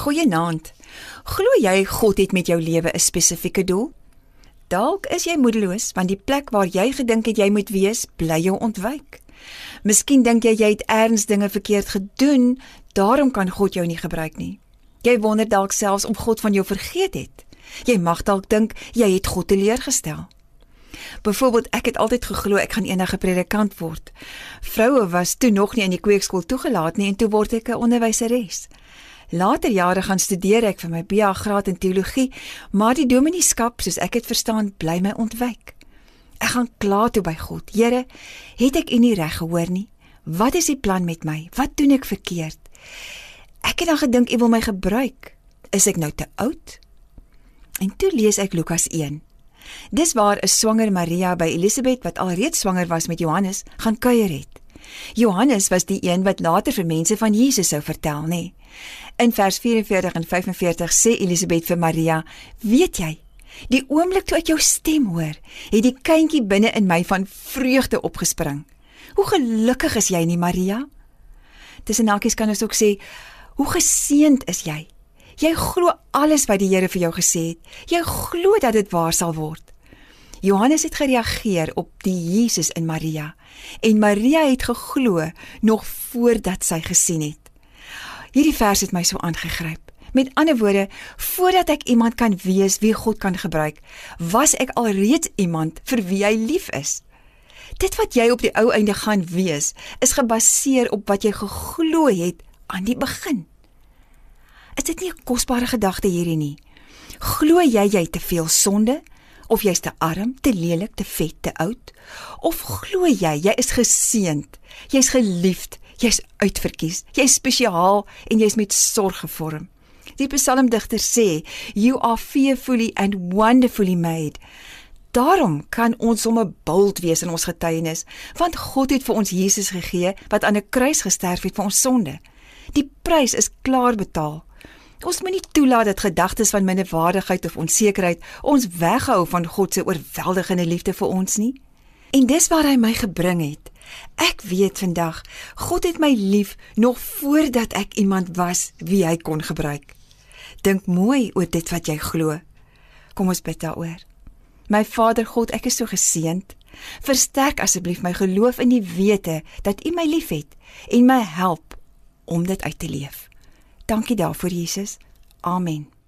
Goeienaand. Glo jy God het met jou lewe 'n spesifieke doel? Dalk is jy moedeloos want die plek waar jy gedink het jy moet wees, bly jou ontwyk. Miskien dink jy jy het erns dinge verkeerd gedoen, daarom kan God jou nie gebruik nie. Jy wonder dalk selfs of God van jou vergeet het. Jy mag dalk dink jy het God teleurgestel. Byvoorbeeld, ek het altyd geglo ek gaan enige predikant word. Vroue was toe nog nie in die kweekskool toegelaat nie en toe word ek 'n onderwyseres. Later jare gaan studeer ek vir my BA graad in teologie, maar die domineeskap, soos ek dit verstaan, bly my ontwyk. Ek gaan kla toe by God. Here, het ek U nie reg gehoor nie? Wat is U plan met my? Wat doen ek verkeerd? Ek het dan gedink U wil my gebruik. Is ek nou te oud? En toe lees ek Lukas 1. Dis waar 'n swanger Maria by Elisabet wat alreeds swanger was met Johannes gaan kuier het. Johannes was die een wat later vir mense van Jesus sou vertel, nê? In vers 44 en 45 sê Elisabet vir Maria: "Weet jy, die oomblik toe ek jou stem hoor, het die kindjie binne in my van vreugde opgespring. Hoe gelukkig is jy nie, Maria?" Tussen nakies kan ons ook sê: "Hoe geseënd is jy?" Jy glo alles wat die Here vir jou gesê het. Jy glo dat dit waar sal word. Johannes het gereageer op die Jesus in Maria en Maria het geglo nog voordat sy gesien het. Hierdie vers het my so aangegryp. Met ander woorde, voordat ek iemand kan wees wie God kan gebruik, was ek alreeds iemand vir wie hy lief is. Dit wat jy op die ou einde gaan wees, is gebaseer op wat jy geglo het aan die begin. Is dit nie 'n kosbare gedagte hierdie nie? Glo jy jy te veel sonde of jy's te arm, te lelik, te vet, te oud? Of glo jy jy is geseënd, jy's geliefd, jy's uitverkies, jy's spesiaal en jy's met sorg gevorm? Die psalmdigter sê, "You are fearfully and wonderfully made." Daarom kan ons sommer bold wees in ons getuienis, want God het vir ons Jesus gegee wat aan 'n kruis gesterf het vir ons sonde. Die prys is klaar betaal. Ons moet nie toelaat dat gedagtes van minderwaardigheid of onsekerheid ons weghou van God se oorweldigende liefde vir ons nie. En dis waar hy my gebring het. Ek weet vandag, God het my lief nog voordat ek iemand was wie hy kon gebruik. Dink mooi oor dit wat jy glo. Kom ons bid daaroor. My Vader God, ek is so geseënd. Versterk asseblief my geloof in die wete dat U my liefhet en my help om dit uit te leef. Dankie daarvoor Jesus. Amen.